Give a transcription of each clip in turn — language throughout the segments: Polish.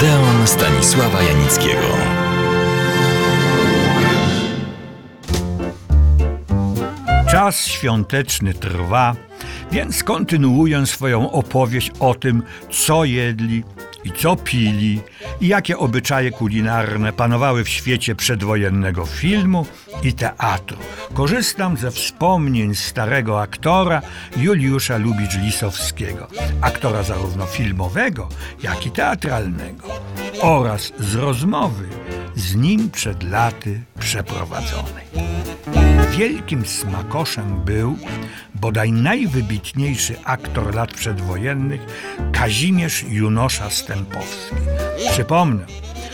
Odeon Stanisława Janickiego. Czas świąteczny trwa, więc kontynuuję swoją opowieść o tym, co jedli i co pili i jakie obyczaje kulinarne panowały w świecie przedwojennego filmu i teatru. Korzystam ze wspomnień starego aktora Juliusza Lubicz-Lisowskiego, aktora zarówno filmowego, jak i teatralnego, oraz z rozmowy z nim przed laty przeprowadzonej. Wielkim smakoszem był bodaj najwybitniejszy aktor lat przedwojennych Kazimierz Junosza Stępowski. Przypomnę,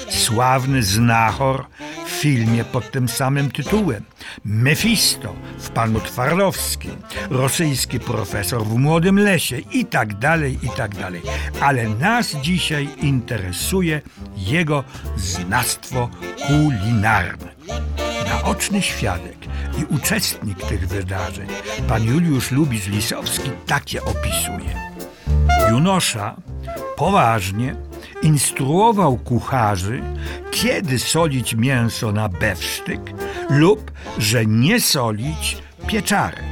sławny znachor w filmie pod tym samym tytułem, Mefisto w Panu Twardowskim, rosyjski profesor w Młodym Lesie i tak dalej, i tak dalej. Ale nas dzisiaj interesuje jego znawstwo kulinarne. Naoczny świadek i uczestnik tych wydarzeń, pan Juliusz Lubicz-Lisowski, takie opisuje. Junosza poważnie instruował kucharzy, kiedy solić mięso na bewsztyk lub, że nie solić pieczarek.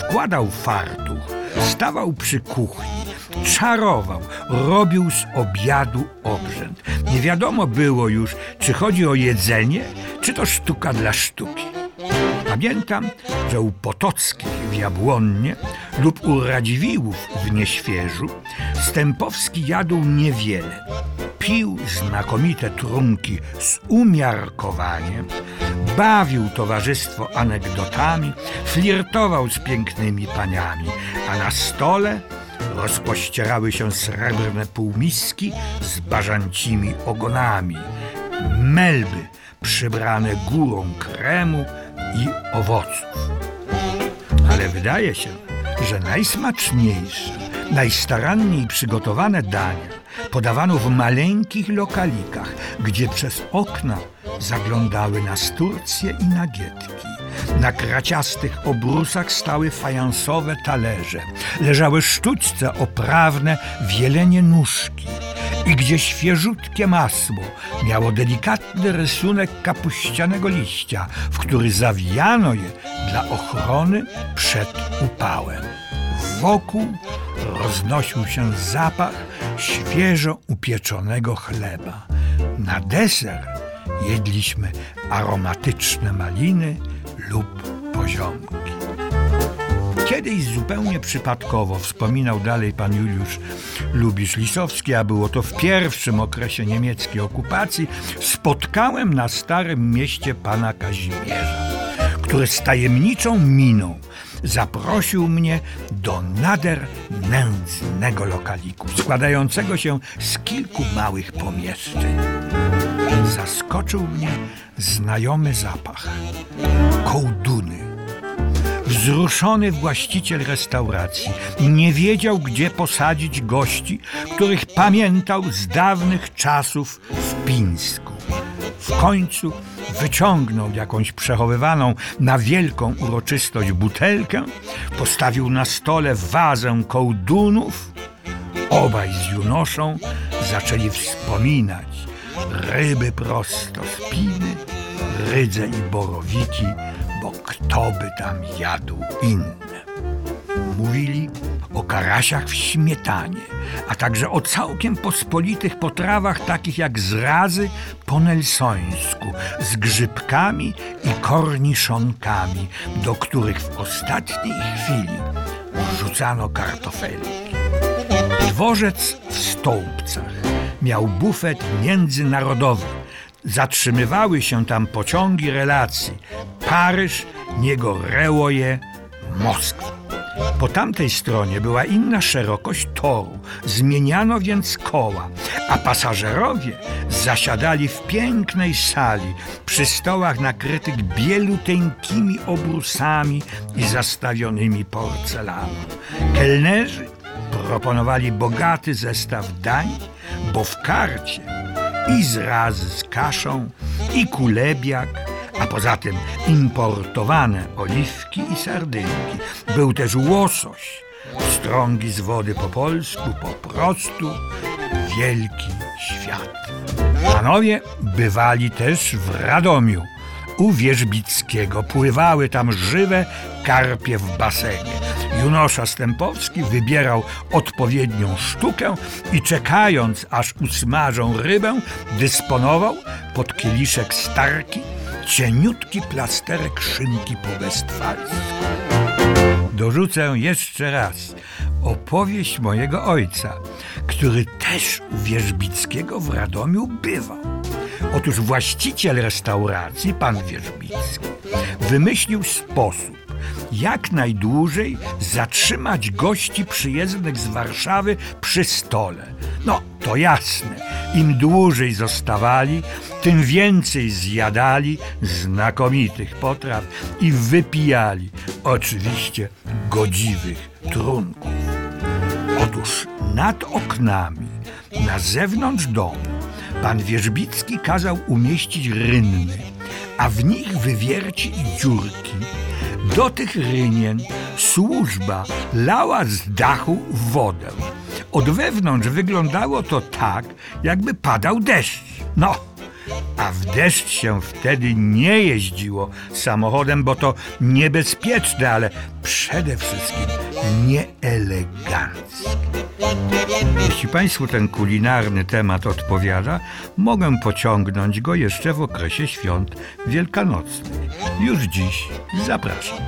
Wkładał fartuch, stawał przy kuchni, czarował, robił z obiadu obrzęd. Nie wiadomo było już, czy chodzi o jedzenie, czy to sztuka dla sztuki. Pamiętam, że u Potockich w Jabłonnie lub u Radziwiłłów w Nieświeżu Stępowski jadł niewiele. Pił znakomite trunki z umiarkowaniem, bawił towarzystwo anegdotami, flirtował z pięknymi paniami, a na stole rozpościerały się srebrne półmiski z bażancimi ogonami, melby przybrane górą kremu i owoców. Ale wydaje się, że najsmaczniejsze, najstaranniej przygotowane dania podawano w maleńkich lokalikach, gdzie przez okna zaglądały nas Turcje i nagietki. Na kraciastych obrusach stały fajansowe talerze, leżały sztućce oprawne w jelenie nóżki i gdzie świeżutkie masło miało delikatny rysunek kapuścianego liścia, w który zawijano je dla ochrony przed upałem. Wokół roznosił się zapach świeżo upieczonego chleba. Na deser jedliśmy aromatyczne maliny lub poziomki. Kiedyś zupełnie przypadkowo, wspominał dalej pan Juliusz Lubisz-Lisowski, a było to w pierwszym okresie niemieckiej okupacji, spotkałem na Starym Mieście pana Kazimierza, który z tajemniczą miną zaprosił mnie do nader nędznego lokaliku, składającego się z kilku małych pomieszczeń. Zaskoczył mnie znajomy zapach kołduny. Wzruszony właściciel restauracji nie wiedział, gdzie posadzić gości, których pamiętał z dawnych czasów w Pińsku. W końcu wyciągnął jakąś przechowywaną na wielką uroczystość butelkę, postawił na stole wazę kołdunów. Obaj z Junoszą zaczęli wspominać ryby prosto z Piny, rydze i borowiki, bo kto by tam jadł inne. Mówili o karasiach w śmietanie, a także o całkiem pospolitych potrawach takich jak zrazy po nelsońsku, z grzybkami i korniszonkami, do których w ostatniej chwili rzucano kartofelki. Dworzec w Stołpcach miał bufet międzynarodowy. Zatrzymywały się tam pociągi relacji Paryż, niego Rełoje, Moskwa. Po tamtej stronie była inna szerokość toru, zmieniano więc koła, a pasażerowie zasiadali w pięknej sali przy stołach nakrytych bieluteńkimi obrusami i zastawionymi porcelaną. Kelnerzy proponowali bogaty zestaw dań, bo w karcie i zrazy z kaszą, i kulebiak, a poza tym importowane oliwki i sardynki. Był też łosoś, strągi z wody po polsku, po prostu wielki świat. Panowie bywali też w Radomiu. U Wierzbickiego pływały tam żywe karpie w basenie. Junosza Stępowski wybierał odpowiednią sztukę i czekając, aż usmażą rybę, dysponował pod kieliszek starki cieniutki plasterek szynki po westfalsku. Dorzucę jeszcze raz opowieść mojego ojca, który też u Wierzbickiego w Radomiu bywał. Otóż właściciel restauracji, pan Wierzbicki, wymyślił sposób, jak najdłużej zatrzymać gości przyjezdnych z Warszawy przy stole. No, to jasne, im dłużej zostawali, tym więcej zjadali znakomitych potraw i wypijali, oczywiście godziwych trunków. Otóż nad oknami, na zewnątrz domu, pan Wierzbicki kazał umieścić rynny, a w nich wywierci i dziurki. Do tych rynien służba lała z dachu wodę. Od wewnątrz wyglądało to tak, jakby padał deszcz. No, a w deszcz się wtedy nie jeździło samochodem, bo to niebezpieczne, ale przede wszystkim nieeleganckie. Jeśli Państwu ten kulinarny temat odpowiada, mogę pociągnąć go jeszcze w okresie świąt wielkanocnych. Już dziś zapraszam.